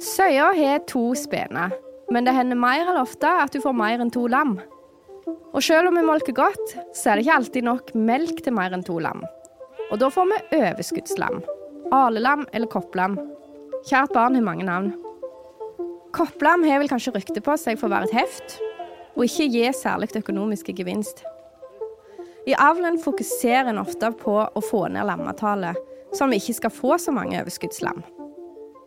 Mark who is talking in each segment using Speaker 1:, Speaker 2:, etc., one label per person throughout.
Speaker 1: Søya har to spener, men det hender mer eller ofte at du får mer enn to lam. Og selv om vi molker godt, så er det ikke alltid nok melk til mer enn to lam. Og da får vi overskuddslam. Alelam eller kopplam. Kjært barn har mange navn. Kopplam har vel kanskje rykte på seg for å være et heft, og ikke gi særlig økonomisk gevinst. I avlen fokuserer en ofte på å få ned lammetallet, så vi ikke skal få så mange overskuddslam.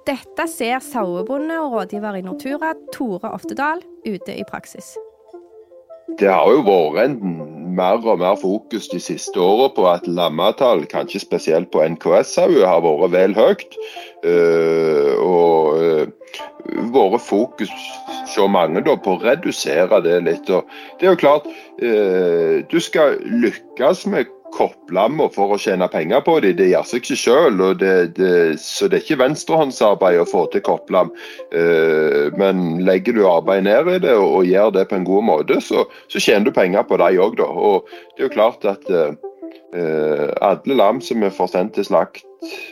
Speaker 1: Dette ser sauebonde og rådgiver i Nortura, Tore Oftedal, ute i praksis.
Speaker 2: Det har jo vært mer og mer fokus de siste årene på at lammetall, kanskje spesielt på NKS-sauer, har vært vel høyt. Uh, og uh, vært fokus så mange da, på å redusere det litt. Det er jo klart, uh, du skal lykkes med kopplammer for å tjene penger på dem. Det gjør seg ikke sjøl. Så det er ikke venstrehåndsarbeid å få til kopplam. Uh, men legger du arbeid ned i det og, og gjør det på en god måte, så, så tjener du penger på dem òg, da. Og det er jo klart at uh, alle lam som vi får sendt til slakt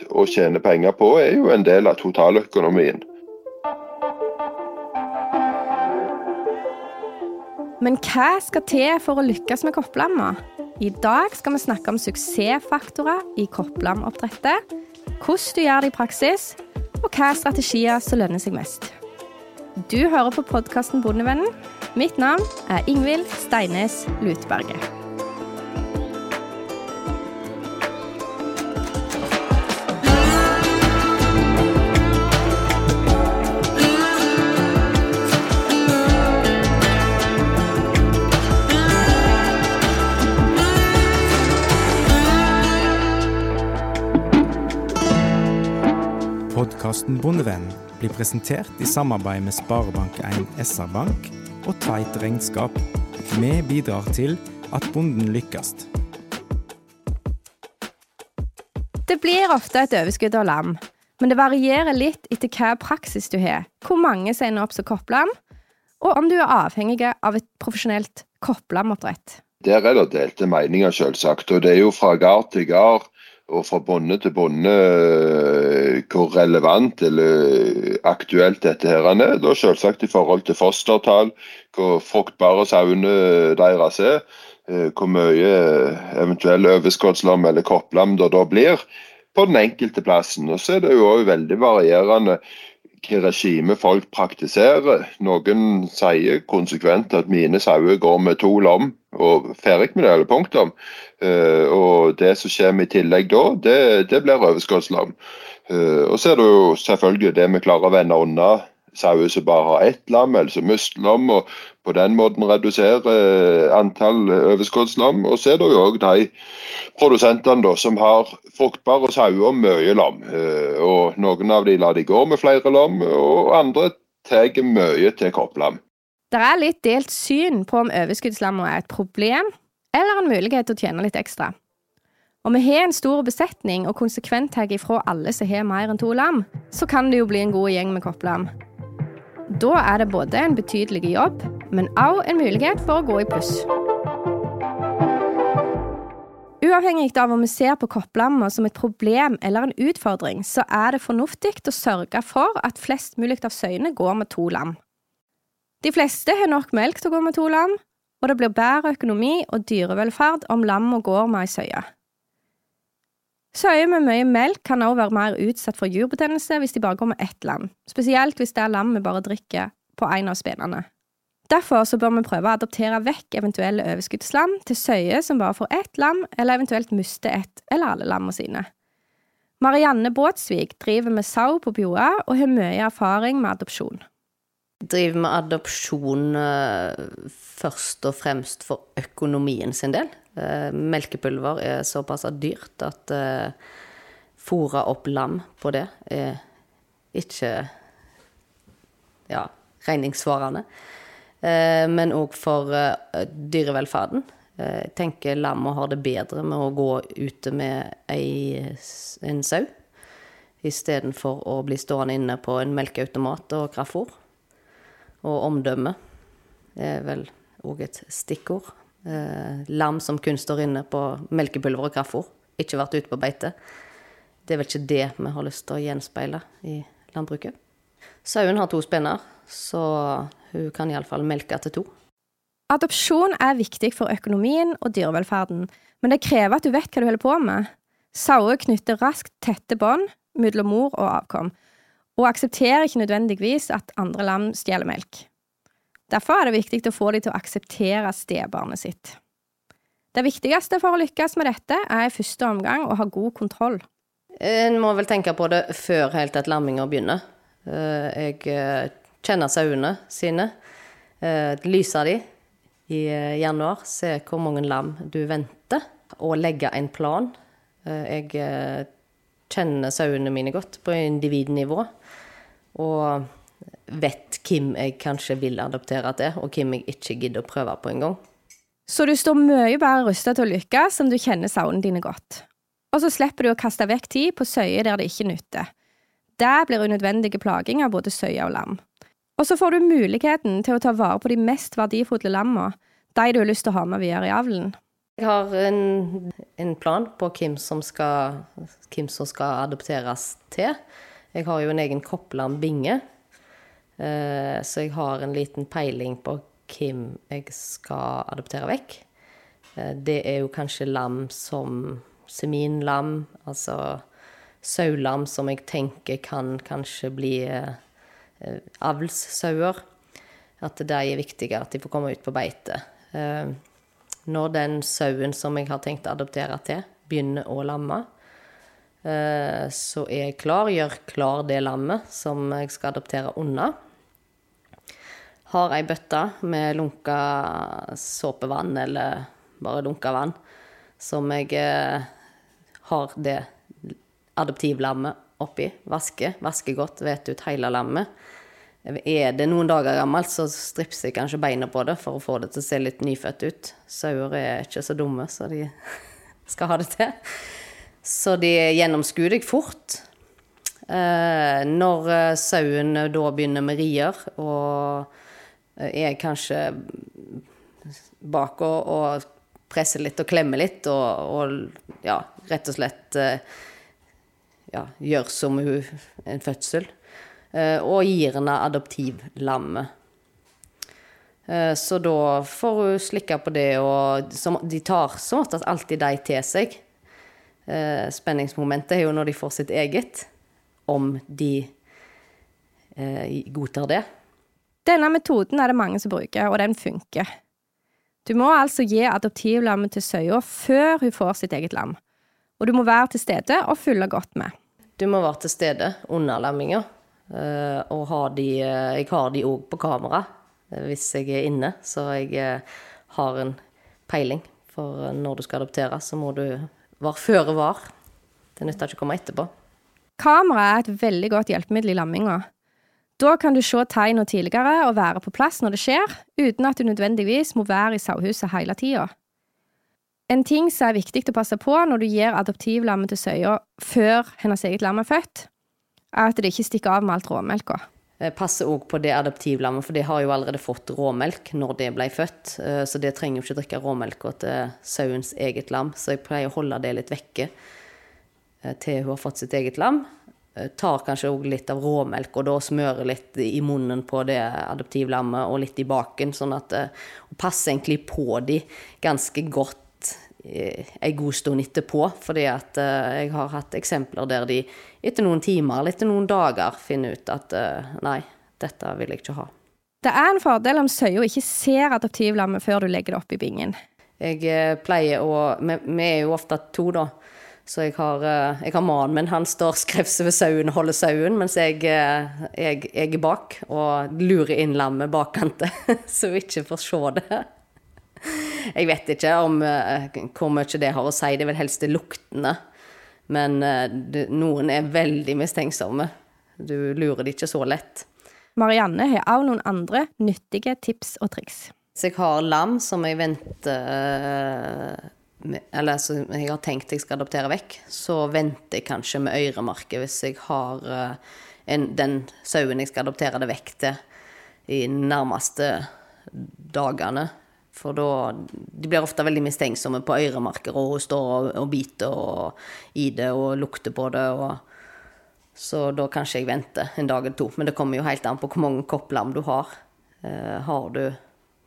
Speaker 2: og tjener penger på, er jo en del av totaløkonomien.
Speaker 1: Men hva skal til for å lykkes med kopplamma? I dag skal vi snakke om suksessfaktorer i kopplamoppdrettet, hvordan du gjør det i praksis, og hva strategier som lønner seg mest. Du hører på podkasten Bondevennen. Mitt navn er Ingvild Steines Lutberget.
Speaker 3: Podkasten Bondevennen blir presentert i samarbeid med Sparebank1 SR-Bank og Tveit Regnskap. Vi bidrar til at bonden lykkes.
Speaker 1: Det blir ofte et overskudd av lam, men det varierer litt etter hva praksis du har, hvor mange som ender opp som kopplam, og om du er avhengig av et profesjonelt kopplamoppdrett.
Speaker 2: Der er det delte meninger, selvsagt. Og det er jo fra gard til gard og fra bonde til bonde hvor relevant eller aktuelt dette her er. Da selvsagt i forhold til fostertall, hvor fruktbare sauene deres er. Hvor mye eventuell overskuddslam eller kopplam det da blir på den enkelte plassen. Og så er det jo også veldig varierende hvilket regime folk praktiserer. Noen sier konsekvent at mine sauer går med to lam og ferdig med det, eller punktum. Uh, og det som kommer i tillegg da, det, det blir overskuddslam. Uh, og så er det jo selvfølgelig det vi klarer å vende unna sauer som bare har ett lam, eller som mister lam, og på den måten redusere antall overskuddslam. Og så er det jo òg de produsentene da, som har fruktbare sauer og mye lam. Eh, og Noen av de lar de gå med flere lam, og andre tar mye til kopplam.
Speaker 1: Det er litt delt syn på om overskuddslamma er et problem eller en mulighet til å tjene litt ekstra. Om vi har en stor besetning og konsekvent tar ifra alle som har mer enn to lam, så kan det jo bli en god gjeng med kopplam. Da er det både en betydelig jobb, men òg en mulighet for å gå i pluss. Uavhengig av om vi ser på kopplamma som et problem eller en utfordring, så er det fornuftig å sørge for at flest mulig av søyene går med to lam. De fleste har nok melk til å gå med to lam, og det blir bedre økonomi og dyrevelferd om lamma går med ei søye. Søyer med mye melk kan også være mer utsatt for jurbetennelse hvis de bare går med ett lam, spesielt hvis det er lam vi bare drikker på en av spenene. Derfor så bør vi prøve å adoptere vekk eventuelle overskuddslam til søyer som bare får ett lam, eller eventuelt mister ett eller alle lammene sine. Marianne Båtsvik driver med sau på Bjoa og har mye erfaring med adopsjon.
Speaker 4: Driver med adopsjon uh, først og fremst for økonomien sin del. Uh, melkepulver er såpass dyrt at uh, fôre opp lam på det er ikke ja, regningssvarende. Eh, men òg for eh, dyrevelferden. Eh, jeg tenker lammet har det bedre med å gå ute med ei, en sau, istedenfor å bli stående inne på en melkeautomat og kraftfôr. Og omdømme er vel òg et stikkord. lam som kun står inne på melkepulver og kraftfôr, ikke vært ute på beite. det er vel ikke det vi har lyst til å gjenspeile i landbruket. Sauen har to spenner, så hun kan iallfall melke til to.
Speaker 1: Adopsjon er viktig for økonomien og dyrevelferden, men det krever at du vet hva du holder på med. Sauer knytter raskt tette bånd mellom mor og avkom, og aksepterer ikke nødvendigvis at andre lam stjeler melk. Derfor er det viktig å få dem til å akseptere stebarnet sitt. Det viktigste for å lykkes med dette er i første omgang å ha god kontroll.
Speaker 4: En må vel tenke på det før helt at lamminga begynner. Eh, jeg eh, kjenner sauene sine. Eh, lyser de i januar. Se hvor mange lam du venter. Og legge en plan. Jeg kjenner sauene mine godt på individnivå. Og vet hvem jeg kanskje vil adoptere til, og hvem jeg ikke gidder å prøve på en gang.
Speaker 1: Så du står mye bedre rusta til å lykkes om du kjenner sauene dine godt. Og så slipper du å kaste vekk tid på søyer der det ikke nytter. Det blir unødvendige plaging av både søye og lam. Og så får du muligheten til å ta vare på de mest verdifulle lammene, de du har lyst til å ha med videre i avlen.
Speaker 4: Jeg har en, en plan på hvem som, skal, hvem som skal adopteres til. Jeg har jo en egen kopplam binge Eh, så jeg har en liten peiling på hvem jeg skal adoptere vekk. Eh, det er jo kanskje lam som seminlam, altså saulam som jeg tenker kan kanskje bli eh, avlssauer. At de er viktigere, at de får komme ut på beite. Når den sauen som jeg har tenkt å adoptere til, begynner å lamme, så er jeg klar, gjør klar det lammet som jeg skal adoptere unna har ei bøtte med lunka såpevann, eller bare lunka vann, som jeg eh, har det adoptivlammet oppi. Vasker. Vasker godt, vet ut hele lammet. Er det noen dager gammelt, så stripser jeg kanskje beina på det for å få det til å se litt nyfødt ut. Sauer er ikke så dumme, så de skal ha det til. Så de gjennomskuer deg fort. Eh, når eh, sauen da begynner med rier og er kanskje bak og, presser litt og klemmer litt, og, og ja, rett og slett eh, ja, gjør som hun, en fødsel. Eh, og gir henne adoptivlammet. Eh, så da får hun slikke på det, og de tar som oftest alltid de til seg. Spenningsmomentet er jo når de får sitt eget, om de godtar det.
Speaker 1: Denne metoden er det mange som bruker, og den funker. Du må altså gi adoptivlammet til søya før hun får sitt eget lam, og du må være til stede og følge godt med.
Speaker 4: Du må være til stede under lamminga, eh, og har de, eh, jeg har de òg på kamera eh, hvis jeg er inne, så jeg har en peiling. For når du skal adoptere, så må du være føre var. Det nytter ikke å komme etterpå.
Speaker 1: Kamera er et veldig godt hjelpemiddel i lamminga. Da kan du se tegna tidligere og være på plass når det skjer, uten at du nødvendigvis må være i sauehuset hele tida. En ting som er viktig å passe på når du gir adoptivlammet til søya før hennes eget lam er født, at det ikke stikker av med alt råmelka.
Speaker 4: Jeg passer òg på det adoptivlammet, for det har jo allerede fått råmelk når det ble født. Eh, så det trenger jo ikke drikke råmelka til sauens eget lam, så jeg pleier å holde det litt vekke eh, til hun har fått sitt eget lam. Eh, tar kanskje òg litt av råmelk, og da smører litt i munnen på det adoptivlammet og litt i baken, sånn at Hun eh, passer egentlig på de ganske godt eh, en god stund etterpå, fordi at jeg har hatt eksempler der de etter noen timer eller etter noen dager finner ut at nei, dette vil jeg ikke ha.
Speaker 1: Det er en fordel om søya ikke ser adoptivlammet før du legger det opp i bingen.
Speaker 4: Jeg pleier å Vi er jo ofte to, da. Så jeg har, eh, jeg har mannen min, han står skrevse ved sauen og holder sauen, mens jeg, eh, jeg, jeg er bak og lurer inn lammet bakkant, så vi ikke får se det. Jeg vet ikke om eh, hvor mye det har å si, det er vel helst det luktende. Men noen er veldig mistenksomme. Du lurer de ikke så lett.
Speaker 1: Marianne har òg noen andre nyttige tips og triks.
Speaker 4: Så jeg har lam som jeg venter eller som jeg har tenkt jeg skal adoptere vekk, så venter jeg kanskje med øremarke hvis jeg har en, den sauen jeg skal adoptere det vekk til, i nærmeste dagene For da De blir ofte veldig mistenksomme på øremarker, og hun står og, og biter og, i det og lukter på det. og så da kanskje jeg venter en dag eller to. Men det kommer jo helt an på hvor mange kopplam du har. Eh, har du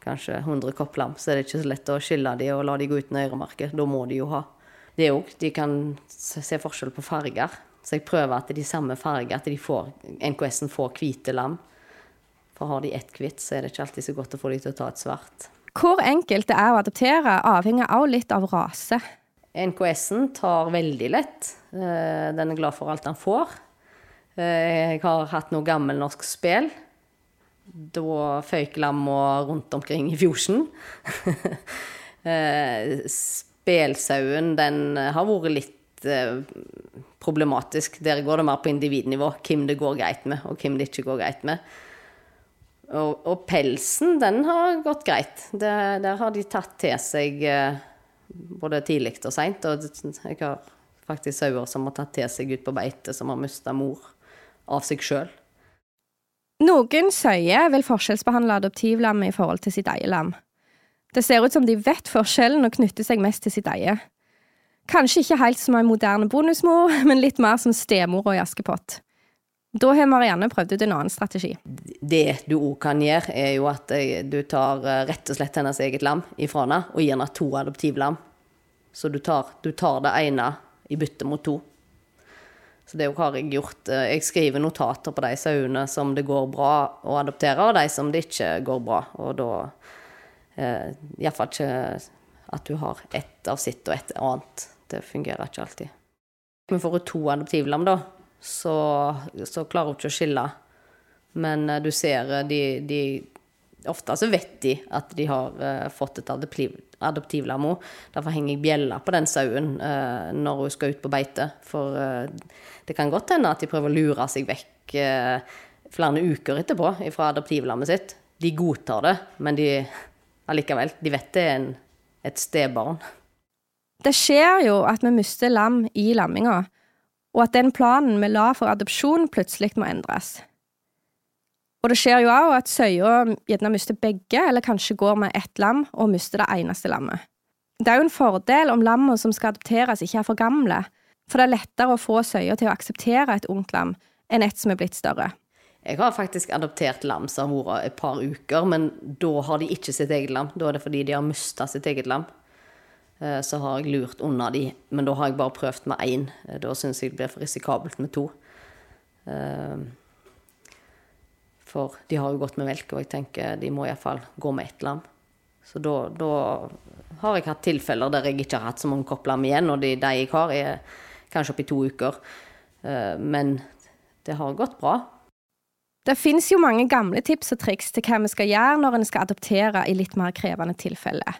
Speaker 4: kanskje 100 kopplam, så er det ikke så lett å skille de og la de gå uten øremerke. Da må de jo ha det òg. De kan se forskjell på farger. Så jeg prøver at de samme farger, at NKS-en får hvite lam. For har de ett hvitt, så er det ikke alltid så godt å få de til å ta et svart.
Speaker 1: Hvor enkelt det er å adoptere, avhenger også litt av rase.
Speaker 4: NKS-en tar veldig lett. Eh, den er glad for alt han får. Eh, jeg har hatt noe gammelnorsk spel. Da føyk lamma rundt omkring i fjorsen. Eh, spelsauen, den har vært litt problematisk. Der går det mer på individnivå hvem det går greit med, og hvem det ikke går greit med. Og, og pelsen, den har gått greit. Det, der har de tatt til seg både tidlig og seint. Og jeg har faktisk sauer som har tatt til seg ut på beite, som har mista mor av seg sjøl.
Speaker 1: Noen søyer vil forskjellsbehandle adoptivlammet i forhold til sitt eget lam. Det ser ut som de vet forskjellen og knytter seg mest til sitt eie. Kanskje ikke helt som en moderne bonusmor, men litt mer som stemora i Askepott. Da har Marianne prøvd ut en annen strategi.
Speaker 4: Det du òg kan gjøre, er jo at eh, du tar eh, rett og slett hennes eget lam ifra henne, og gir henne to adoptivlam. Så du tar, du tar det ene i bytte mot to. Så det har jeg gjort. Eh, jeg skriver notater på de sauene som det går bra å adoptere, og de som det ikke går bra. Og da eh, Iallfall ikke at du har ett av sitt og ett annet. Det fungerer ikke alltid. Men får to adoptivlam, da, så, så klarer hun ikke å skille. Men eh, du ser eh, de, de Ofte så vet de at de har uh, fått et adoptiv, adoptivlam. Derfor henger jeg bjella på den sauen når hun skal ut på beite. For det kan godt hende at de prøver å lure seg vekk eh, flere uker etterpå fra adoptivlammet sitt. De godtar det, men de allikevel, de vet det er en, et stebarn.
Speaker 1: Det skjer jo at vi mister lam i lamminga, og at den planen vi la for adopsjon, plutselig må endres. Og det skjer jo òg at søya gjerne mister begge, eller kanskje går med ett lam og mister det eneste lammet. Det er jo en fordel om lammene som skal adopteres, ikke er for gamle, for det er lettere å få søya til å akseptere et ungt lam enn et som er blitt større.
Speaker 4: Jeg har faktisk adoptert lam som har vært et par uker, men da har de ikke sitt eget lam. Da er det fordi de har mista sitt eget lam. Eh, så har jeg lurt unna de, men da har jeg bare prøvd med én. Eh, da syns jeg det blir for risikabelt med to. Eh, for de har jo gått med melk, og jeg tenker de må iallfall gå med ett lam. Så da, da, har jeg hatt tilfeller der jeg ikke har hatt så mange kopplam igjen, og de, de jeg har, er kanskje opp i to uker. Eh, men det har gått bra.
Speaker 1: Det finnes jo mange gamle tips og triks til hva vi skal gjøre når en skal adoptere i litt mer krevende tilfeller.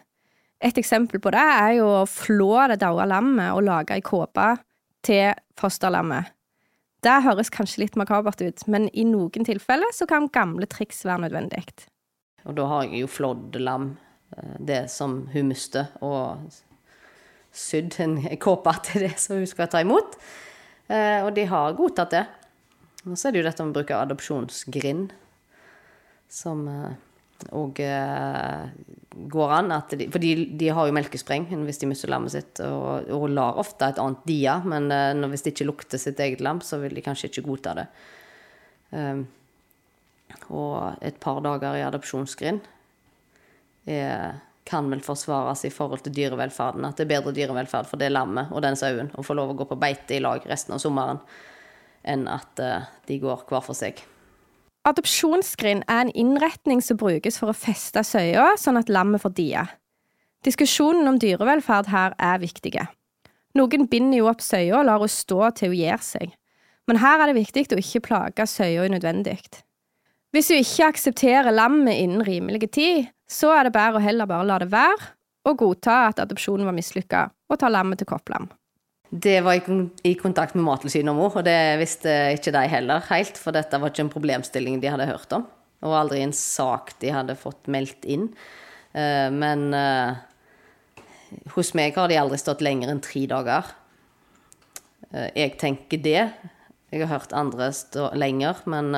Speaker 1: Et eksempel på det er jo å flå det daua lammet og lage ei kåpe til fosterlammet. Det høres kanskje litt makabert ut, men i noen tilfeller så kan gamle triks være nødvendig.
Speaker 4: Og da har jeg jo flådd lam, eh, det som hun mister, og sydd en kåpe til det som hun skal ta imot. Eh, og de har godtatt det. Og så er det jo dette med å bruke adopsjonsgrind, som òg eh, eh, går an. De, for de, de, har jo melkespreng hvis de mister lammet sitt, og, og lar ofte et annet dia, men når, hvis det ikke lukter sitt eget lam, så vil de kanskje ikke godta det. Um, og et par dager i adopsjonsgrind er kan vel forsvares i forhold til dyrevelferden. At det er bedre dyrevelferd for det lammet og den sauen å få lov å gå på beite i lag resten av sommeren, enn at de går hver for seg.
Speaker 1: Adopsjonsgrind er en innretning som brukes for å feste søya, sånn at lammet får die. Diskusjonen om dyrevelferd her er viktige. Noen binder jo opp søya og lar henne stå til hun gir seg, men her er det viktig å ikke plage søya unødvendig. Hvis hun ikke aksepterer lammet innen rimelig tid, så er det bedre å heller bare la det være og godta at adopsjonen var mislykka, og ta lammet til kopplam.
Speaker 4: Det var i kontakt med Mattilsynet om henne, og det visste ikke de heller helt, for dette var ikke en problemstilling de hadde hørt om, og aldri en sak de hadde fått meldt inn. Eh, men eh, hos meg har de aldri stått lenger enn tre dager. Eh, jeg tenker det Jeg har hørt andre stå lenger, men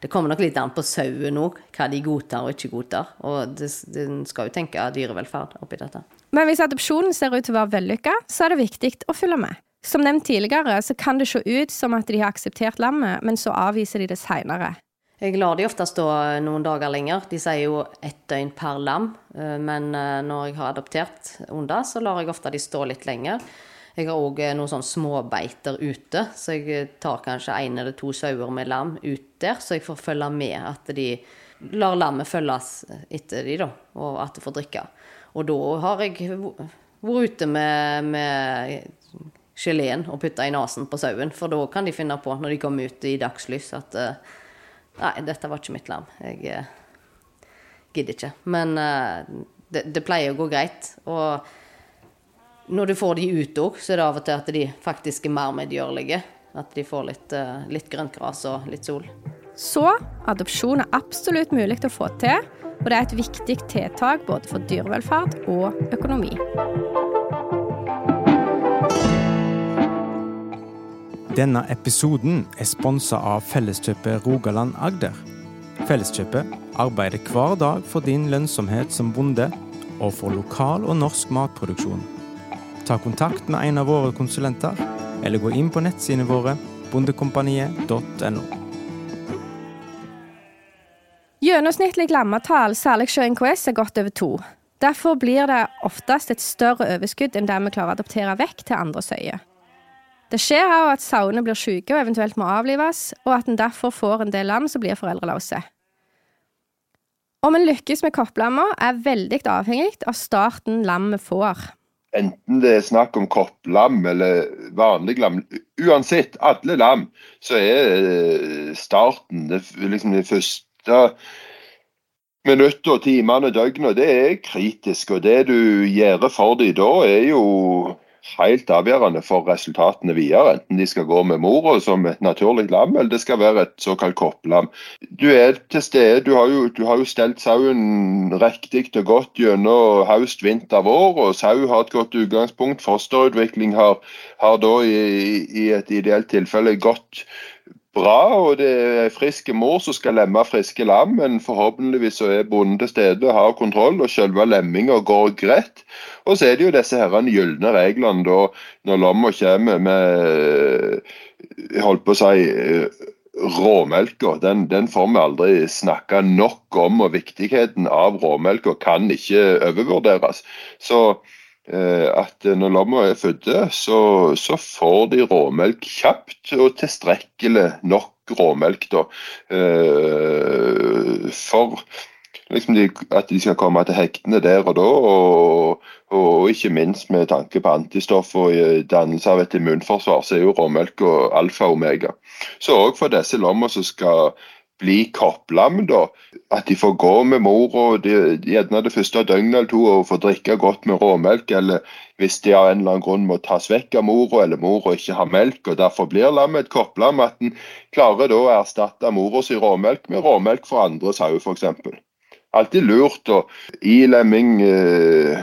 Speaker 4: det kommer nok litt an på sauen òg, hva de godtar og ikke godtar. Og en skal jo tenke dyrevelferd oppi dette.
Speaker 1: Men hvis adopsjonen ser ut til å være vellykka, så er det viktig å følge med. Som nevnt tidligere, så kan det se ut som at de har akseptert lammet, men så avviser de det seinere.
Speaker 4: Jeg lar de ofte stå noen dager lenger. De sier jo ett døgn per lam. Eh, men eh, når jeg har adoptert Onda, så lar jeg ofte de stå litt lenger. Jeg har òg eh, noen sånne småbeiter ute, så jeg tar kanskje én eller to sauer med lam ut der, så jeg får følge med at de lar lammet følges etter de da, og at de får drikke. Og da har jeg vært ute med, med geleen og putta i nesen på sauen, for da kan de finne på, når de kommer ut i dagslys, at Nei, dette var ikke mitt lam. Jeg uh, gidder ikke. Men uh, det, det, pleier å gå greit. Og når du får de ut òg, så er det av og til at de faktisk er mer medgjørlige. At de får litt, litt grøntgras og litt sol.
Speaker 1: Så adopsjon er absolutt mulig å få til, og det er et viktig tiltak både for dyrevelferd og økonomi.
Speaker 3: Denne episoden er sponsa av Felleskjøpet Rogaland Agder. Felleskjøpet arbeider hver dag for din lønnsomhet som bonde, og for lokal og norsk matproduksjon. Ta kontakt med en av våre konsulenter, eller gå inn på nettsidene våre bondekompaniet.no.
Speaker 1: Gjennomsnittlig lammetall, særlig hos NKS, er godt over to. Derfor blir det oftest et større overskudd enn det vi klarer å adoptere vekk til andre søyer. Det skjer òg at sauene blir syke og eventuelt må avlives, og at en derfor får en del lam som blir foreldreløse. Om en lykkes med kopplamma, er veldig avhengig av starten lammet får.
Speaker 2: Enten det er snakk om kopplam eller vanlig lam, uansett, alle lam, så er eh, starten det, liksom det første minuttet og timene, døgnet, det er kritisk. Og det du gjør for dem da, er jo helt avgjørende for resultatene videre. Enten de skal gå med mora som et naturlig lam, eller det skal være et såkalt kopplam. Du er til stede, du har jo, du har jo stelt sauen riktig og godt gjennom høst, vinter, vår. og Sau har et godt utgangspunkt. Fosterutvikling har, har da i, i et ideelt tilfelle gått bra, og det er friske mor som skal lemme friske lam, men forhåpentligvis så er bonden til stede og har kontroll, og selve lemminga går greit. Og så er det jo disse herrene gylne reglene da, når lamma kommer med holdt på å si råmelka. Den, den, får vi aldri snakke nok om, og viktigheten av råmelka kan ikke overvurderes. Så Eh, at når lamma er fødte, så, så, får de råmelk kjapt og tilstrekkelig nok råmelk. da, eh, For liksom de, at de skal komme til hektene der og da. Og, og, ikke minst med tanke på antistoff og dannelse av et immunforsvar, så er jo råmelk alfa og omega. Så òg for disse lamma som skal bli kopplam, da. At de får gå med mora gjerne det første døgnet eller to og få drikke godt med råmelk. Eller hvis de av en eller annen grunn må tas vekk av mora, eller mora ikke har melk og derfor blir lammet et kopplam, at en klarer da å erstatte mora råmelk med råmelk fra andre sauer, f.eks. Alltid lurt. og I lemming eh,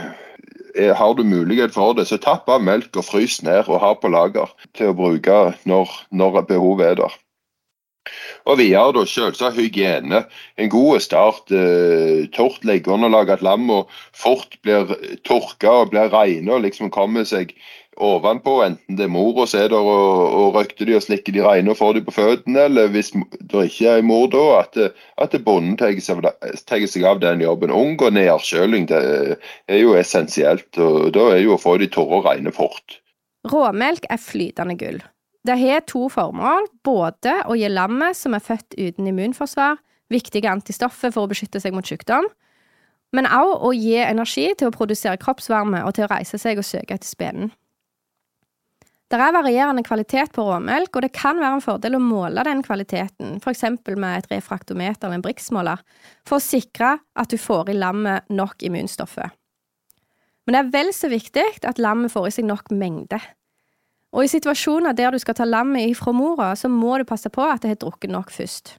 Speaker 2: har du mulighet for det, så tapp av melk og frys ned og ha på lager til å bruke når, når behovet er der. Og videre da selvsagt hygiene. En god start. Eh, tørt leggeunderlag, at lamma fort blir tørka og blir reine og liksom kommer seg ovenpå. Enten det er mor som er der og, og røkter de og slikker de reine og får de på føttene, eller hvis det ikke er mor da, at, at bonden tar seg, seg, av den jobben. Unngå nedkjøling, det er jo essensielt. og Da er jo å få de tørre og reine fort.
Speaker 1: Råmelk er flytende gull. Det har to formål, både å gi lammet som er født uten immunforsvar, viktige antistoffer for å beskytte seg mot sykdom, men også å gi energi til å produsere kroppsvarme og til å reise seg og søke etter spenen. Det er varierende kvalitet på råmelk, og det kan være en fordel å måle den kvaliteten, f.eks. med et refraktometer eller en briksmåler, for å sikre at du får i lammet nok immunstoffer. Men det er vel så viktig at lammet får i seg nok mengde. Og i situasjoner der du skal ta lammet ifra mora, så må du passe på at det har drukket nok først.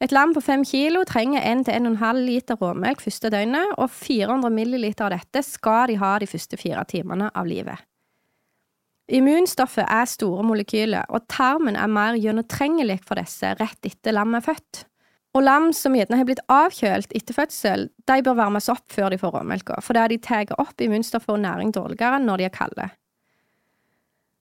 Speaker 1: Et lam på fem kilo trenger 1-1,5 liter råmelk første døgnet, og 400 milliliter av dette skal de ha de første fire timene av livet. Immunstoffet er store molekyler, og tarmen er mer gjennomtrengelig for disse rett etter lammet er født. Og lam som gjerne har blitt avkjølt etter fødsel, de bør varmes opp før de får råmelka, for da de tar opp immunstoffer og næring dårligere når de er kalde.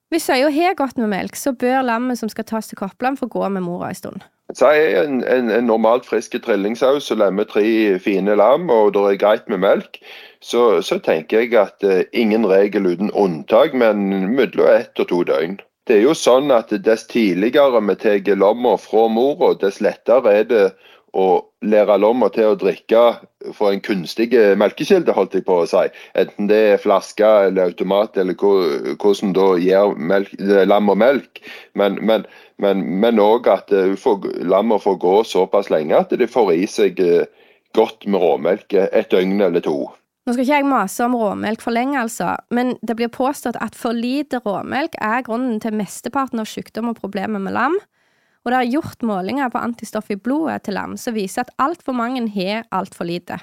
Speaker 1: Hvis øya har godt med melk, så bør lammet som skal tas til koppelen, få gå med mora en stund.
Speaker 2: Si en, en, en normalt frisk trillingsau som lemmer tre fine lam, og det er greit med melk, så, så tenker jeg at eh, ingen regel uten unntak, men mellom ett og to døgn. Det er jo sånn at Dess tidligere vi tar lomma fra mora, dess lettere er det å lære lomma til å drikke fra en kunstig melkekilde, holdt jeg på å si. Enten det er flaske eller automat, eller hvordan da gir melk, lam og melk. Men, også at uh, lamma får gå såpass lenge at de får i seg uh, godt med råmelk et døgn eller to.
Speaker 1: Nå skal ikke jeg mase om råmelk for lenge, altså, men det blir påstått at for lite råmelk er grunnen til mesteparten av sykdom og problemer med lam og det er gjort målinger på antistoff i blodet til lam som viser at altfor mange har altfor lite.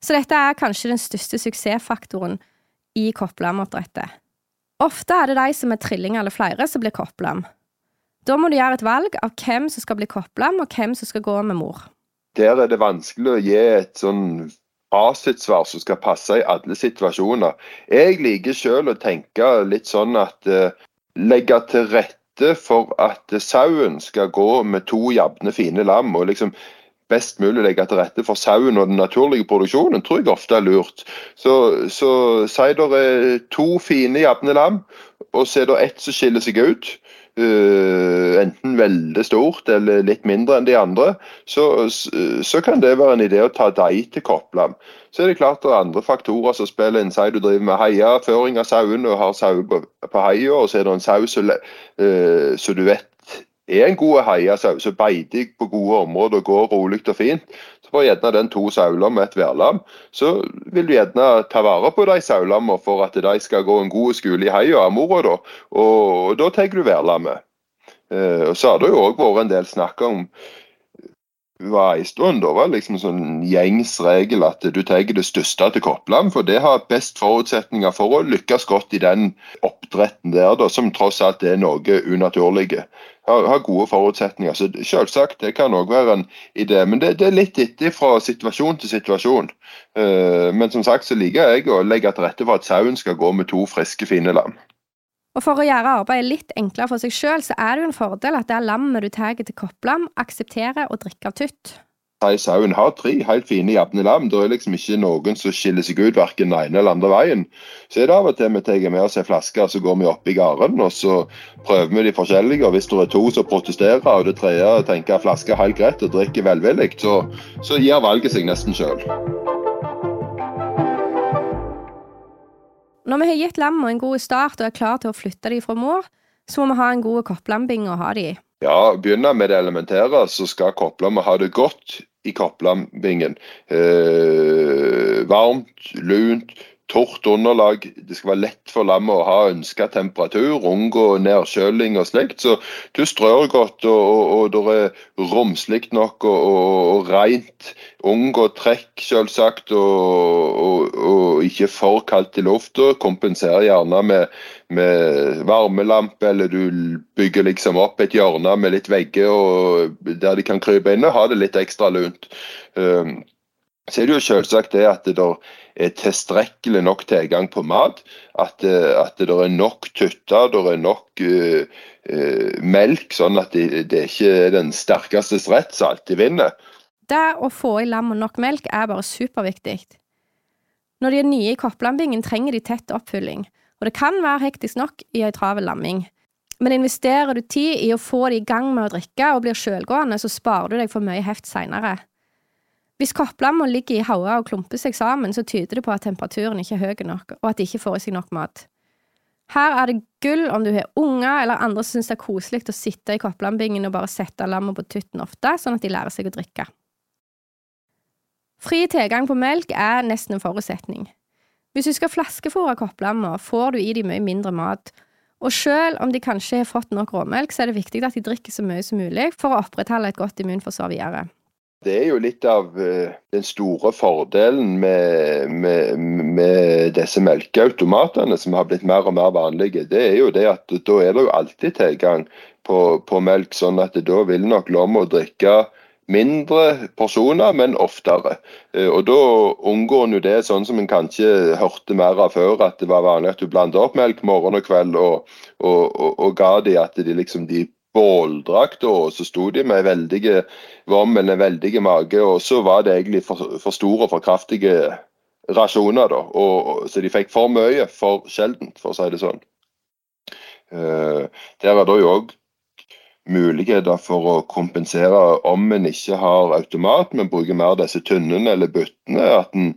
Speaker 1: Så dette er kanskje den største suksessfaktoren i koppelamoppdrettet. Ofte er det de som er trillinger eller flere, som blir kopplam. Da må du gjøre et valg av hvem som skal bli kopplam, og hvem som skal gå med mor.
Speaker 2: Der er det vanskelig å gi et sånn fasitsvar som skal passe i alle situasjoner. Jeg liker selv å tenke litt sånn at uh, legge til rette rette for at sauen skal gå med to jevne, fine lam. og liksom best mulig legge til rette for sauen og den naturlige produksjonen, tror jeg ofte er lurt. Så, så si det er to fine, jevne lam, og så er det ett som skiller seg ut. Uh, enten veldig stort eller litt mindre enn de andre, så, så kan det være en idé å ta de til Kopplam. Så er det klart det er andre faktorer som spiller inn. Si du driver med heiaføring av sauen og har sau på, på heia, og så er det en sau som uh, du vet er en god heiasau, som beiter på gode områder og går rolig og fint. Får gjerne den to saulam med et værlam. Så vil du gjerne ta vare på de saulammene for at de skal gå en god skole i heia av mora, da. Og, da tar du værlammet. Uh, så har det jo òg vært en del snakk om var en stund. Da var liksom sånn gjengs regel at du tar det største til kopplam, for det har best forutsetninger for å lykkes godt i den oppdretten der, da, som tross alt er noe unaturlige. Har, har gode forutsetninger. Så selvsagt, det kan òg være en idé. Men det, det er litt etter fra situasjon til situasjon. Uh, men som sagt så liker jeg å legge til rette for at sauen skal gå med to friske, fine lam.
Speaker 1: Og For å gjøre arbeidet litt enklere for seg sjøl, så er det jo en fordel at det er lammet du tar til kopplam, aksepterer å drikke av tutt.
Speaker 2: Sauen har tre helt fine, jevne lam. Det er liksom ikke noen som skiller seg ut verken den ene eller andre veien. Så er det av og til vi tar med oss en flaske, så går vi opp i gården og så prøver vi de forskjellige. og Hvis det er to som protesterer, og det tredje tenker at flaska er helt greit og drikker velvillig, så, så gir valget seg nesten sjøl.
Speaker 1: Når vi har gitt lamma en god start og er klar til å flytte dem fra mor, så må vi ha en god kopplambing å ha dem i.
Speaker 2: Ja, begynner med det elementære, så skal kopplamme ha det godt i kopplambingen. Eh, varmt, lunt, tørt underlag. Det skal være lett for lammet å ha ønska temperatur, unngå nedkjøling og slikt. Så du strør godt, og, og, og det er romslig nok og, og, rent. Unngå trekk, selvsagt, og, ikke for kaldt i lufta. Kompenser gjerne med, med varmelampe, eller du bygger liksom opp et hjørne med litt vegger der de kan krype inn og ha det litt ekstra lunt. Um, så er det jo selvsagt det at det er tilstrekkelig nok tilgang på mat. At, eh, at det er nok tytter, det er nok uh, uh, melk, sånn at det, det ikke er den sterkestes rett som alltid vinner.
Speaker 1: Det å få i lam og nok melk er bare superviktig. Når de er nye i kopplambingen, trenger de tett oppfylling, og det kan være hektisk nok i ei travel lamming. Men investerer du tid i å få de i gang med å drikke og blir sjølgående, så sparer du deg for mye heft seinere. Hvis kopplamma ligger i hauger og klumper seg sammen, så tyder det på at temperaturen ikke er høy nok, og at de ikke får i seg nok mat. Her er det gull om du har unger eller andre som syns det er koselig å sitte i kopplambingen og bare sette lammet på tutten ofte, sånn at de lærer seg å drikke. Fri tilgang på melk er nesten en forutsetning. Hvis du skal flaskefòre kopplammer, får du i dem mye mindre mat, og selv om de kanskje har fått nok råmelk, så er det viktig at de drikker så mye som mulig for å opprettholde et godt immunforsvar videre.
Speaker 2: Det er jo litt av uh, den store fordelen med, med, med, disse melkeautomatene som har blitt mer og mer vanlige. Det er jo det at da er det jo alltid tilgang på, på melk, sånn at da vil nok lomma drikke mindre porsjoner, men oftere. Eh, og Da unngår en det sånn som en kanskje hørte mer av før, at det var vanlig at du blanda opp melk morgen og kveld og, og, og, og ga de at de liksom de båldrakk, og så sto de med veldige vommel, eller veldige mage, og så var det egentlig for, for store og for kraftige rasjoner. da, og, Så de fikk for mye for sjeldent, for å si det sånn. Uh, der er det jo òg muligheter for å kompensere om en ikke har automat, men bruker mer disse tunnene eller byttene. at en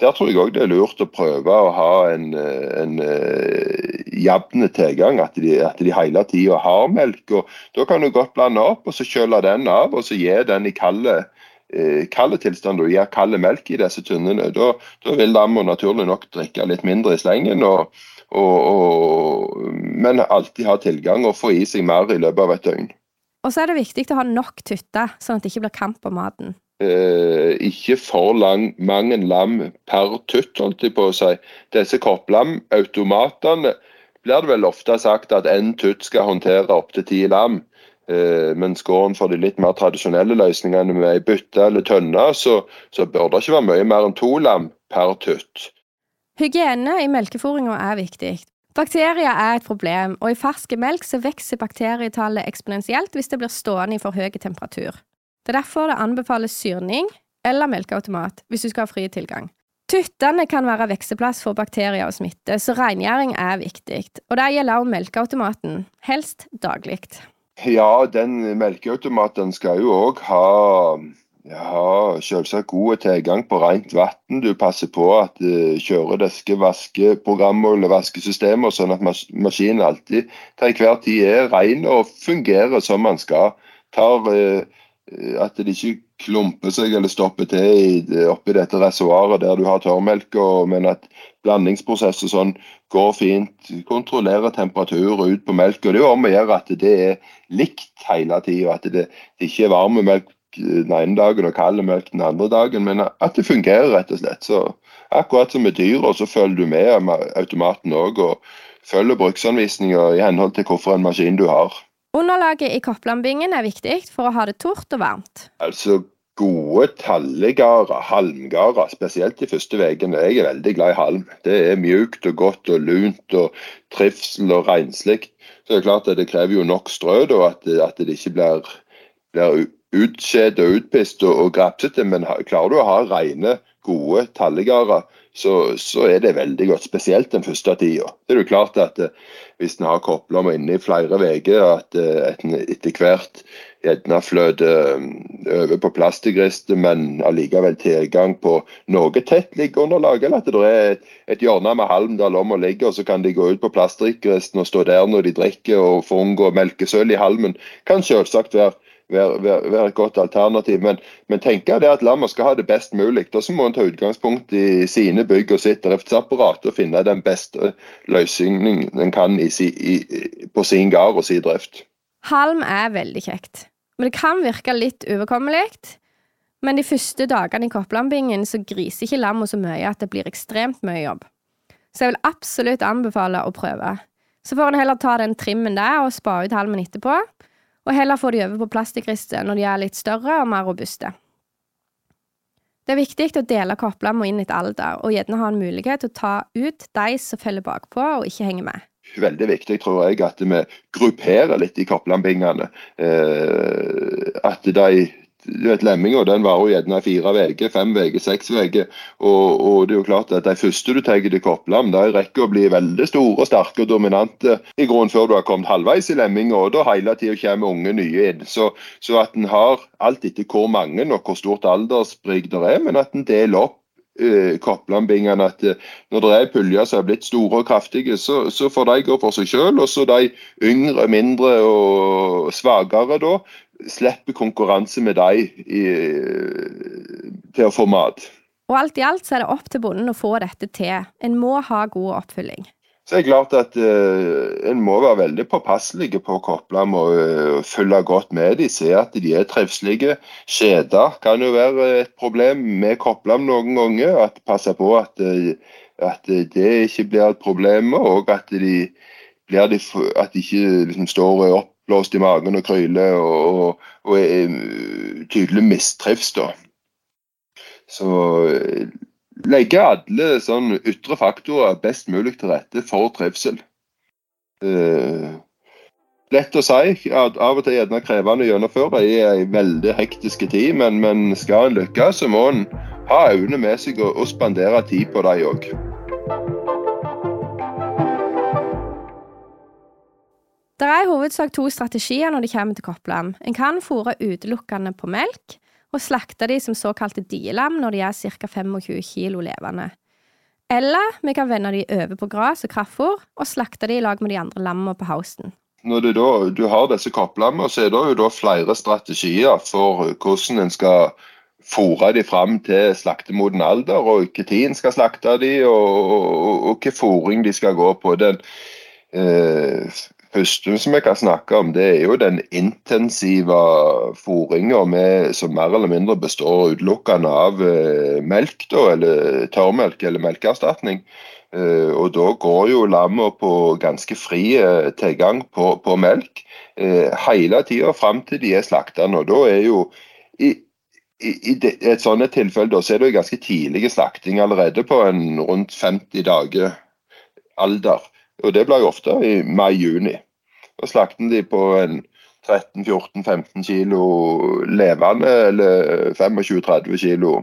Speaker 2: der tror jeg òg det er lurt å prøve å ha en, en uh, jevn tilgang. At de, at de hele tida har melk. og Da kan du godt blande opp og så kjøle den av og så gi den i kalde, uh, kalde tilstand. Og gi kald melk i disse tunnene. Da, da vil lammet naturlig nok drikke litt mindre i slengen. og og, og, men alltid ha tilgang og få i seg mer i løpet av et døgn.
Speaker 1: Og så er det viktig å ha nok tytter, sånn at det ikke blir kamp om maten.
Speaker 2: Eh, ikke for lang, mange lam per tutt, holdt jeg på å si. Disse kopplamautomatene blir det vel ofte sagt at én tutt skal håndtere opptil ti lam. Eh, mens går en for de litt mer tradisjonelle løsningene med ei bytte eller tønne, så, så bør det ikke være mye mer enn to lam per tutt.
Speaker 1: Hygiene i melkefôringa er viktig. Bakterier er et problem, og i fersk melk så vokser bakterietallet eksponentielt hvis det blir stående i for høy temperatur. Det er derfor det anbefales syrning eller melkeautomat hvis du skal ha fri tilgang. Tuttene kan være vekseplass for bakterier og smitte, så rengjøring er viktig. Og det gjelder også melkeautomaten, helst daglig.
Speaker 2: Ja, den melkeautomaten skal jo òg ha ja, selvsagt god tilgang på rent vann. Du passer på at kjøredeske, kjører deske vaskeprogrammer eller vaskesystemer, sånn at mas maskinen alltid til enhver tid er ren og fungerer som man skal. Tar, uh, at det ikke klumper seg eller stopper til i, oppi dette reservoaret der du har tørrmelk, men at blandingsprosess sånn går fint. Kontrollerer temperatur ut på melk. og Det er om å gjøre at det er likt hele tida. At det, ikke er varme melk den ene dagen og kald melk den andre dagen, men at det fungerer, rett og slett. Så akkurat som med dyra, så følger du med automaten òg, og følger bruksanvisninger i henhold til hvilken maskin du har.
Speaker 1: Underlaget i kopplambingen er viktig for å ha det tort og varmt.
Speaker 2: Altså gode tallegarder, halmgarder, spesielt de første ukene. Jeg er veldig glad i halm. Det er mjukt og godt og lunt og trivsel og renslig. Så det er klart at det krever jo nok strø, da, at, at det ikke blir, blir utskjedd og utpist og, og grapsete, men klarer du å ha rene, gode tallegarder, så, så, er det veldig godt. Spesielt den første tida. Det er jo klart at eh, hvis en har kobla meg inne i flere uker, at eh, en etter hvert gjerne fløter eh, over på plastikkristet, men allikevel tilgang på noe tett liggeunderlag, eller at det er et, et hjørne med halm der lomma ligger, og så kan de gå ut på plastrikkristen og stå der når de drikker og få unngå melkesøl i halmen, kan selvsagt være være, være, være, et godt alternativ. Men, men tenker det at lammet skal ha det best mulig. Da må en ta utgangspunkt i sine bygg og sitt driftsapparat og finne den beste løsningen en kan i, i, på sin gard og sin drift.
Speaker 1: Halm er veldig kjekt, men det kan virke litt uoverkommelig. Men de første dagene i kopplambingen så griser ikke lammet så mye at det blir ekstremt mye jobb. Så jeg vil absolutt anbefale å prøve. Så får en heller ta den trimmen der og spa ut halmen etterpå og heller få de over på plastikkrister når de er litt større og mer robuste. Det er viktig å dele koplamma inn etter alder, og gjerne ha en mulighet til å ta ut de som følger bakpå og ikke henger med.
Speaker 2: Veldig viktig, tror jeg, at vi grupperer litt i koplambingene. Eh, at de du vet, Lemminga den varer gjerne fire uker, fem uker, seks uker. Og, og, det er jo klart at de første du tar til Kopplam, de rekker å bli veldig store, sterke og dominante i grunnen før du har kommet halvveis i lemminga, og da hele tida kommer unge nye inn. Så, så at en har alt etter hvor mange og hvor stort alderssprik det er, men at en deler opp eh, Kopplandbingene at eh, når det er puljer som er blitt store og kraftige, så, så får de gå for seg selv. Og så de yngre, mindre og svakere da, slipper konkurranse med deg til å få mat.
Speaker 1: Og alt i alt så er det opp til bonden å få dette til. En må ha god oppfylling.
Speaker 2: så er det klart at uh, en må være veldig påpasselig på dem og uh, følge godt med de, Se at de er trivselige. Skjeder kan jo være et problem med koplam noen ganger. at Passe på at, uh, at, det ikke blir et problem, og at de, blir de, at de ikke liksom, står oppblåst i magen og kryler og, og, og er tydelig mistrives. da. Så legge alle sånn ytre faktorer best mulig til rette for trivsel. Uh, lett å si. at Av og til gjerne krevende å gjennomføre i ei veldig hektisk tid, men, men, skal en lykkes, så må en ha øynene med seg og, og spandere tid på dem òg.
Speaker 1: Det er i hovedsak to strategier når det kommer til koppelam. En kan fôre utelukkende på melk, og slakte de som såkalte dielam når de er ca. 25 kilo levende. Eller vi kan vende de over på gras og kraftfôr og slakte de i lag med de andre lammene på hausten.
Speaker 2: Når du, da, du har disse kopplammene, så er det jo da flere strategier for hvordan en skal fôre de fram til slaktemoden alder, og hvilken tid en skal slakte de, og, og, og hvilken fôring de skal gå på. Den eh, første som jeg kan snakke om, det er jo den intensive fôringa som mer eller mindre består utelukkende av eh, melk, da, eller tørrmelk eller melkeerstatning. Eh, og da går jo lamma på ganske fri eh, tilgang på, på melk eh, hele tida fram til de er slakta. Og da er jo i, i, i et sånt tilfelle da, så er det jo ganske tidlig slakting allerede på en rundt 50 dager alder. Og det blir jo ofte i mai-juni. Og slakter de på en 13-14-15 kilo levende, eller 25-30 kilo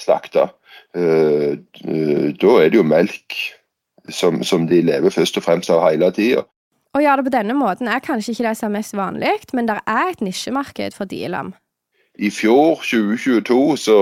Speaker 2: slakta. Uh, uh, da er det jo melk som, som, de lever først og fremst av hele tida.
Speaker 1: Å gjøre det på denne måten er kanskje ikke det som er mest vanlig, men det er et nisjemarked for dielam.
Speaker 2: I fjor, 2022, så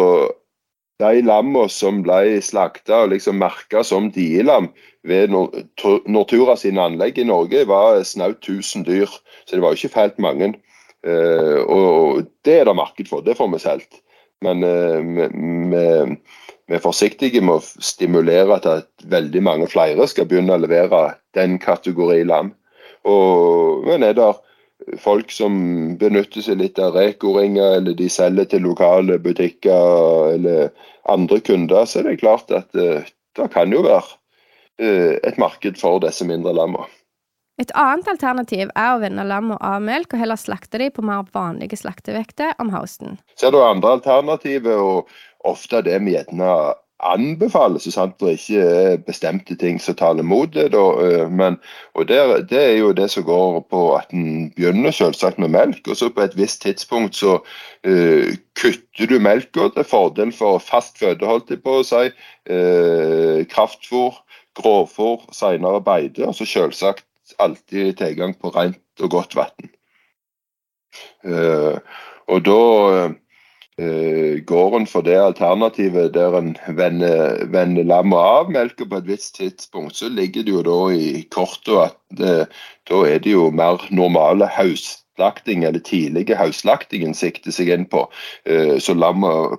Speaker 2: de lammene som ble slakta og liksom merka som dielam ved Nortura sine anlegg i Norge, var snaut 1000 dyr. Så det var jo ikke fælt mange. Uh, og det er det marked for, det får vi solgt. Men uh, vi er forsiktige med å stimulere til at veldig mange flere skal begynne å levere den kategori lam. Og, men er det folk som benytter seg litt av Reko-ringer, eller de selger til lokale butikker eller andre kunder, så er det klart at uh, det kan jo være uh, et marked for disse mindre lammene.
Speaker 1: Et annet alternativ er å vende lamma av melk og heller slakte de på mer vanlige slaktevekter om høsten.
Speaker 2: Så er det andre alternativet, og ofte det vi gjerne anbefales, sant det ikke er bestemte ting som taler mot det. Da, eh, men, og der, Det er jo det som går på at en begynner selvsagt med melk, og så på et visst tidspunkt så uh, kutter du melka til fordel for fast føde, holdt jeg på å si, uh, kraftfôr, grovfôr, senere beite, og så selvsagt alltid tilgang på rent og godt vann. Uh, og da uh, går en for det alternativet der en vender, vender lammet av melka på et visst tidspunkt, så ligger det jo da i kortet at det, da er det jo mer normale hausslakting, eller tidlige hausslaktingen sikter seg inn på. Uh, så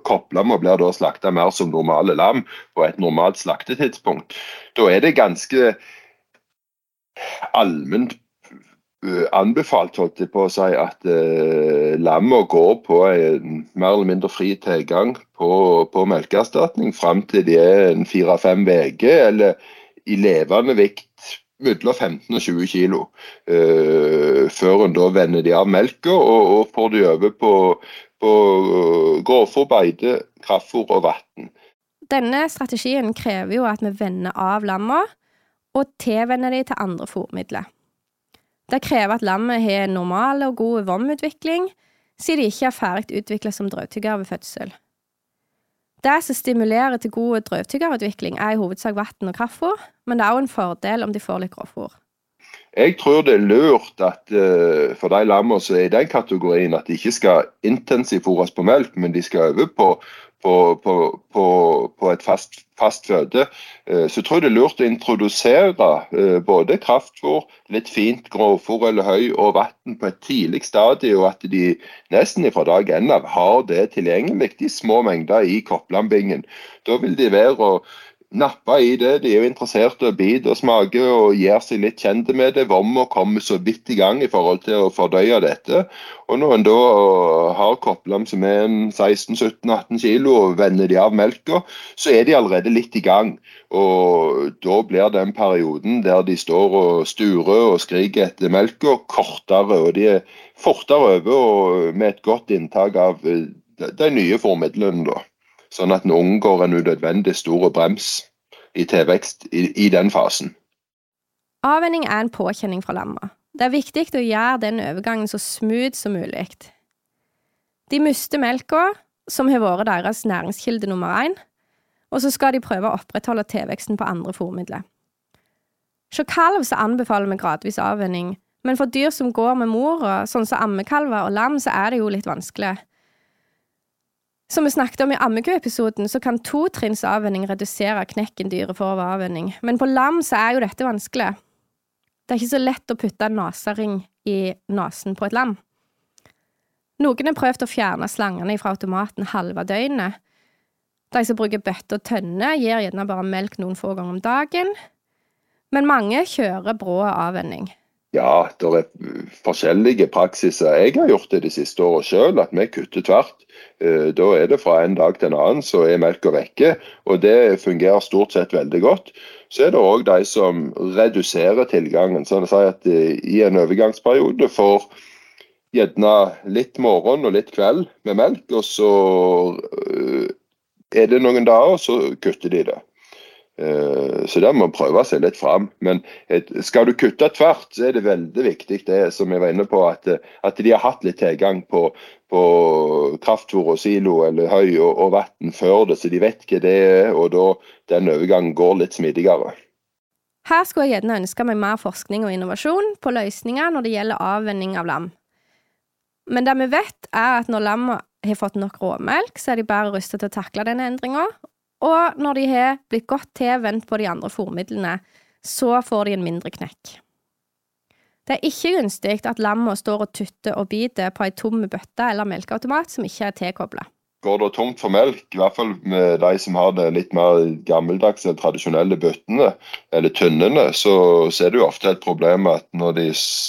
Speaker 2: kopplammet blir da slakta mer som normale lam på et normalt slaktetidspunkt. Da er det ganske allment Eh, anbefalt holdt jeg på å si, at eh, lamma går på en mer eller mindre fri tilgang på, på melkeerstatning fram til de er en fire-fem uker, eller i levende vikt mellom 15 og 20 kg. Eh, før en da vender de av melka og, og, får de over på, på grovfòr, beite, kraftfôr og vann.
Speaker 1: Denne strategien krever jo at vi vender av lamma og tilvenner de til andre fôrmidler. Det krever at lammet har normal og god vomutvikling, siden de ikke er ferdig utviklet som drøvtygger ved fødsel. Det som stimulerer til god drøvtyggerutvikling, er i hovedsak vann og kraftfôr, men det er også en fordel om de får litt grovfôr.
Speaker 2: Jeg tror det er lurt at uh, for de lammene som er i den kategorien, at de ikke skal intensivfôres på melk, men de skal over på, på, på, på, et fast, fast føde, eh, så tror jeg det er lurt å introdusere eh, både kraftfôr, litt fint grovfôr eller høy og vann på et tidlig stadie, og at de nesten fra dag én av har det tilgjengelig i små mengder i kopplambingen. Da vil de være å napper i det. De er jo interessert i å bite og smake og gjør seg litt kjente med det. Vommer kommer så vidt i gang i forhold til å fordøye dette. Og når en da har kopplam som er 16-17-18 kilo og vender de av melka, så er de allerede litt i gang. Og da blir den perioden der de står og sturer og skriker etter melka, kortere. Og de er fortere over og med et godt inntak av de nye formidlene. da sånn at en unngår en unødvendig stor brems i tilvekst i, i, den fasen.
Speaker 1: Avvenning er en påkjenning fra lamma. Det er viktig å gjøre den overgangen så smooth som mulig. De mister melka, som har vært deres næringskilde nummer én, og så skal de prøve å opprettholde tilveksten på andre fòrmidler. Hos kalv så anbefaler vi gradvis avvenning, men for dyr som går med mora, sånn som ammekalver og lam, så er det jo litt vanskelig. Som vi snakket om i ammekuepisoden, så kan totrinns avvenning redusere knekken dyret får ved avvenning, men på lam så er jo dette vanskelig. Det er ikke så lett å putte en nesering i nesen på et lam. Noen har prøvd å fjerne slangene fra automaten halve døgnet. De som bruker bøtte og tønne, gir gjerne bare melk noen få ganger om dagen, men mange kjører brå avvenning.
Speaker 2: Ja, det er forskjellige praksiser. Jeg har gjort det de siste årene sjøl, at vi kutter tvert. Eh, da er det fra en dag til en annen så er melka vekke, og det fungerer stort sett veldig godt. Så er det òg de som reduserer tilgangen. sånn si at eh, I en overgangsperiode får gjerne litt morgen og litt kveld med melk, og så eh, er det noen dager, så kutter de det. Eh, så der må man prøve seg litt fram. Men skal du kutte tvert, så er det veldig viktig det som jeg var inne på, at, at de har hatt litt tilgang på, på kraftfôr og silo eller høy og, og vann før det, så de vet hva det er, og da den overgangen går litt smidigere.
Speaker 1: Her skulle jeg gjerne ønske meg mer forskning og innovasjon på løsninger når det gjelder avvenning av lam. Men det vi vet, er at når lamma har fått nok råmelk, så er de bedre rustet til å takle denne endringa, og når de har blitt godt tilvendt på de andre fòrmidlene, så får de en mindre knekk. Det er ikke gunstig at lamma står og tutter og biter på ei tom bøtte eller melkeautomat som ikke er tilkobla.
Speaker 2: Går det tomt for melk, i hvert fall med de som har det litt mer gammeldagse, tradisjonelle bøttene eller tynnene, så, så, er det jo ofte et problem at når, de,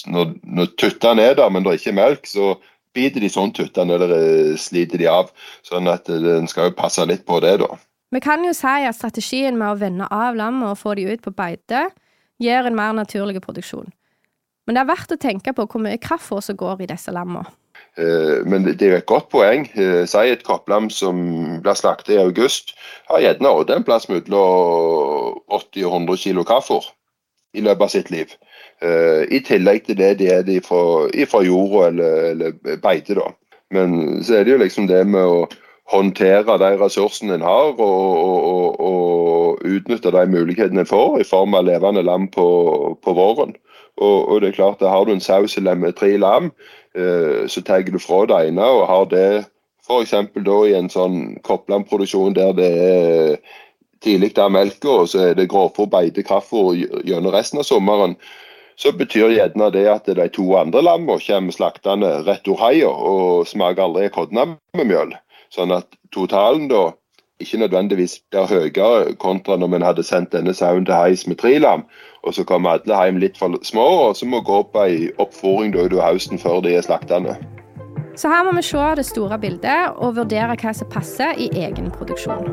Speaker 2: når, når tuttene er der, men det er ikke melk, så biter de sånn tuttene eller eh, sliter de av. Sånn at eh, en skal jo passe litt på det, da.
Speaker 1: Vi kan jo si at strategien med å vende av lammet og få de ut på beite gjør en mer naturlig produksjon. Men det er verdt å tenke på hvor mye kraftfôr som går i disse lammene.
Speaker 2: Eh, men det er jo et godt poeng. Eh, si et kopplam som blir slaktet i august, har gjerne også en plass mellom 80 og 100 kg kraftfôr i løpet av sitt liv. Eh, I tillegg til det de er fra jorda eller, eller beite. da. Men så er det jo liksom det med å håndtere de ressursene en har, og, og, og, utnytte de mulighetene en får i form av levende lam på, på våren. Og, og, det er klart Har du en saus med tre lam, eh, så tar du fra det ene og har det f.eks. i en sånn kopplamproduksjon der det er tidlig av melka, og så er det grovfòr, beite, kaffe gjennom resten av sommeren, så betyr gjerne det at de to andre lammene kommer slaktende rett ur heia og smaker aldri kodna med mjøl. Sånn at totalen da ikke nødvendigvis blir høyere kontra når man hadde sendt denne sauen til heis med tre lam, og så kommer alle hjem litt for små, og så må gå på ei oppfòring i høsten før de er slaktende.
Speaker 1: Så her må vi se det store bildet og vurdere hva som passer i egen produksjon.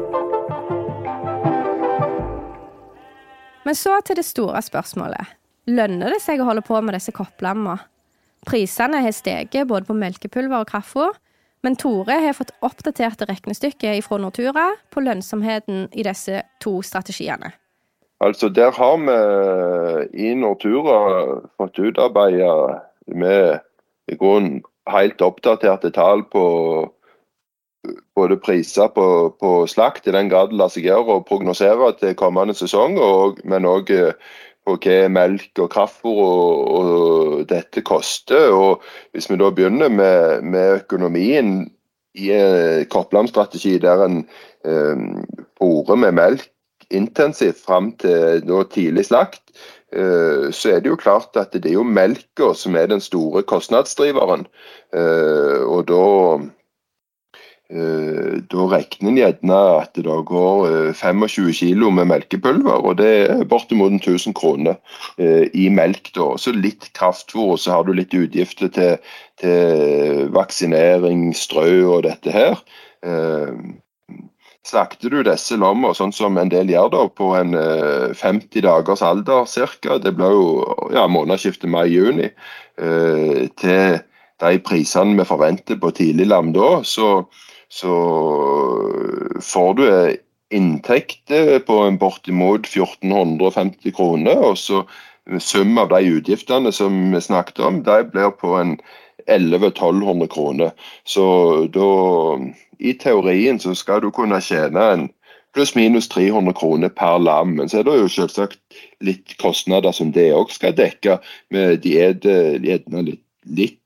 Speaker 1: Men så til det store spørsmålet. Lønner det seg å holde på med disse kopplammene? Prisene har steget både på melkepulver og kraftfôr, men Tore har fått oppdaterte regnestykker fra Nortura på lønnsomheten i disse to strategiene.
Speaker 2: Altså Der har vi i Nortura fått utarbeida med i grunnen helt oppdaterte tall på både priser på, på slakt, i den grad det lar seg gjøre å prognosere til kommende sesong, og, men òg på hva melk og kraftfôr og, og, dette koster. Og Hvis vi da begynner med, med økonomien i en kopplamstrategi der en eh, med melk intensivt fram til da, tidlig slakt, eh, så er det jo klart at det er jo melka som er den store kostnadsdriveren. Eh, og da Eh, da regner en gjerne at det går 25 kg med melkepulver, og det er bortimot 1000 kroner i melk. da, Så litt kraftfôr, og så har du litt utgifter til, til vaksinering, strø og dette her. Slakter du disse lamma, sånn som en del gjør da, på en 50 dagers alder ca., det blir jo ja, månedsskiftet mai-juni, til de prisene vi forventer på tidlig lam da, så, så får du inntekt på en bortimot 1450 kroner. Og så sum av de utgiftene som vi snakket om, de blir på en 1100-1200 kroner. Så da, i teorien, så skal du kunne tjene en pluss-minus 300 kroner per lam. Men så er det jo selvsagt litt kostnader som det òg skal dekke. med er gjerne litt, litt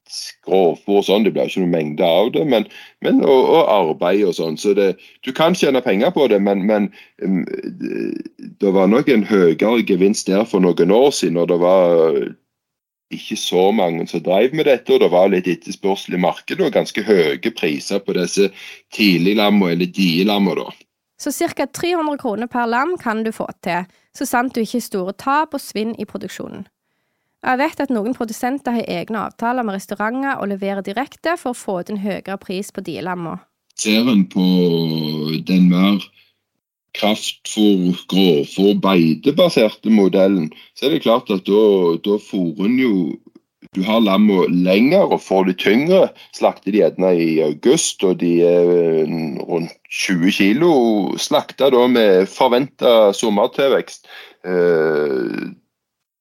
Speaker 2: grovfôr og sånn, det blir ikke noen mengde av det, men, men og, og, arbeid og sånn. Så det, du kan tjene penger på det, men, men um, det var nok en høyere gevinst der for noen år siden. og det var ikke så mange som drev med dette, og det var litt etterspørsel i markedet og ganske høye priser på disse tidliglammene, eller dielamma.
Speaker 1: Så ca. 300 kroner per lam kan du få til, så sant du ikke har store tap og svinn i produksjonen. Jeg vet at noen produsenter har egne avtaler med restauranter og leverer direkte for å få ut en høyere pris på de lamma.
Speaker 2: Ser en på den mer kraftfôr, grovfôr, beitebaserte modellen, så er det klart at da, da fôrer en jo du har lamma lenger og får de tyngre. Slakter de gjerne i august, og de er rundt 20 kg slakta med forventa sommertilvekst.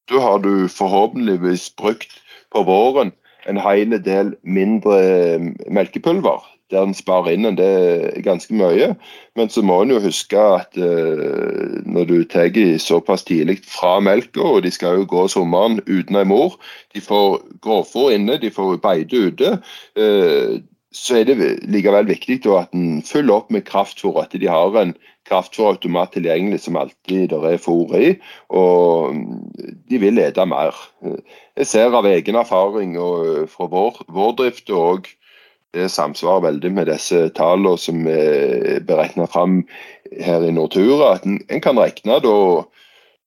Speaker 2: Eh, da har du forhåpentligvis brukt på våren en hel del mindre eh, melkepulver. Der en sparer inn en det ganske mye. Men så må en jo huske at uh, når du tar såpass tidlig fra melka, og de skal jo gå sommeren uten ei mor, de får grovfòr inne, de får beite ute. Uh, så er det likevel viktig at en følger opp med kraftfôr, at de har en kraftfôrautomat tilgjengelig som alltid der er fôr i. Og de vil ete mer. Jeg ser av egen erfaring og fra vår, vår drift og det samsvarer veldig med disse tallene som er beregna fram her i Nortura. At en, en kan regne da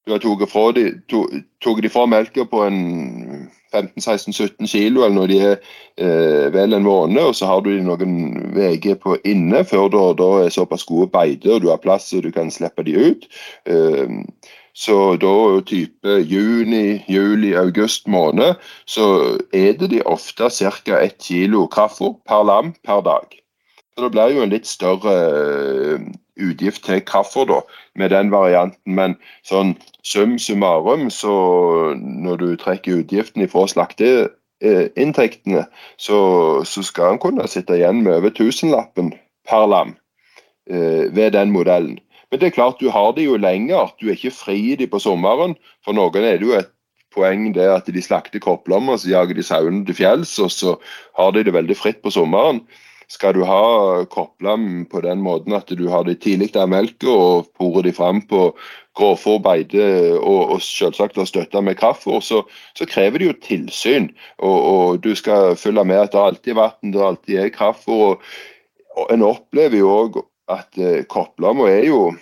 Speaker 2: du har tatt de, de fra melka på en 15-16-17 kilo, eller når de er eh, vel en måned, og så har du noen uker inne før da, da er såpass gode beiter og du har plass og du kan slippe de ut. Eh, så da type juni, juli, august måned, så er det de ofte ca. 1 kilo kraftfôr per lam per dag. Så det blir jo en litt større eh, utgift til kaffe da, med den varianten. Men sånn sum summarum, så når du trekker utgiften fra slakteinntektene, så, så skal en kunne sitte igjen med over tusenlappen per lam eh, ved den modellen. Men det er klart du har det jo lenger. Du er ikke fri i de på sommeren. For noen er det jo et poeng det at de slakter kopplommer, så jager de sauene til fjells, og så har de det veldig fritt på sommeren. Skal du ha koplam på den måten at du har det tidlig av melka og porer de fram på grovfòr, beite og, og selvsagt støtte med kraftfôr, så, så, krever det jo tilsyn. Og, og, du skal følge med at det alltid er vann, det alltid er kraftfôr. Og, en opplever jo òg at eh, koplamma er jo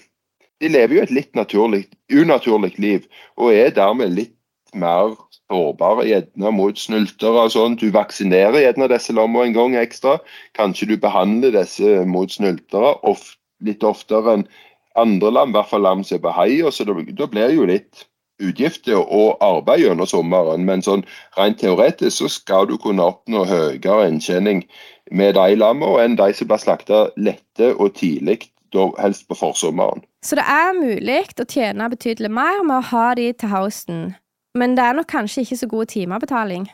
Speaker 2: De lever jo et litt naturlig, unaturlig liv, og er dermed litt mer sårbare gjerne mot snyltere og sånn. Du vaksinerer gjerne disse lammene en gang ekstra. Kanskje du behandler disse mot snyltere of, litt oftere enn andre lam, i hvert fall lam som er på hei. Så da, da blir det jo litt utgifter og arbeid gjennom sommeren. Men sånn rent teoretisk så skal du kunne oppnå høyere inntjening med de lammene enn de som blir slakta lette og tidlig, helst på forsommeren.
Speaker 1: Så det er mulig å tjene betydelig mer med å ha de til høsten men det er nok kanskje ikke så god timebetaling.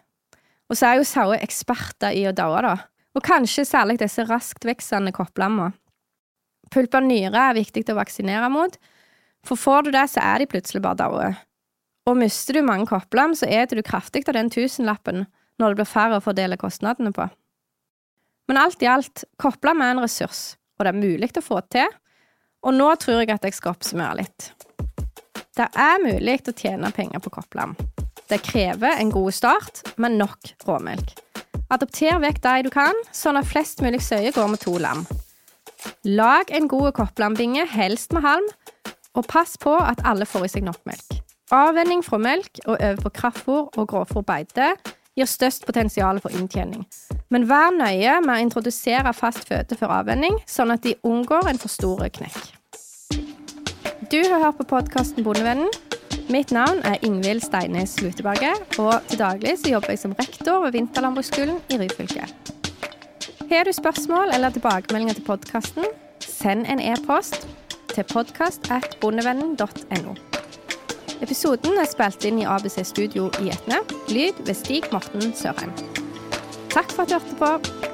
Speaker 1: Og så er jo sauer eksperter i å daue, da. Og kanskje særlig disse raskt voksende kopplamma. Pulpa nyre er viktig å vaksinere mot, for får du det, så er de plutselig bare daue. Og mister du mange kopplam, så eter du kraftig av den tusenlappen når det blir færre å fordele kostnadene på. Men alt i alt, kopplam er en ressurs, og det er mulig å få til, og nå tror jeg at jeg skal oppsummere litt. Det er mulig å tjene penger på kopplam. Det krever en god start, men nok råmelk. Adopter vekk de du kan, sånn at flest mulig søye går med to lam. Lag en god kopplambinge, helst med halm, og pass på at alle får i seg nok melk. Avvenning fra melk og over på kraftfôr og grovfòrbeite gir størst potensial for inntjening. Men vær nøye med å introdusere fast føde før avvenning, sånn at de unngår en for stor knekk. Du har hørt på podkasten Bondevennen. Mitt navn er Ingvild Steines Luteberget, og til daglig så jobber jeg som rektor ved Vinterlandbruksskolen i Ryfylke. Har du spørsmål eller tilbakemeldinger til podkasten, send en e-post til podkast.bondevennen.no. Episoden er spilt inn i ABC Studio i Etne. Lyd ved Stig Morten Sørheim. Takk for at du hørte på.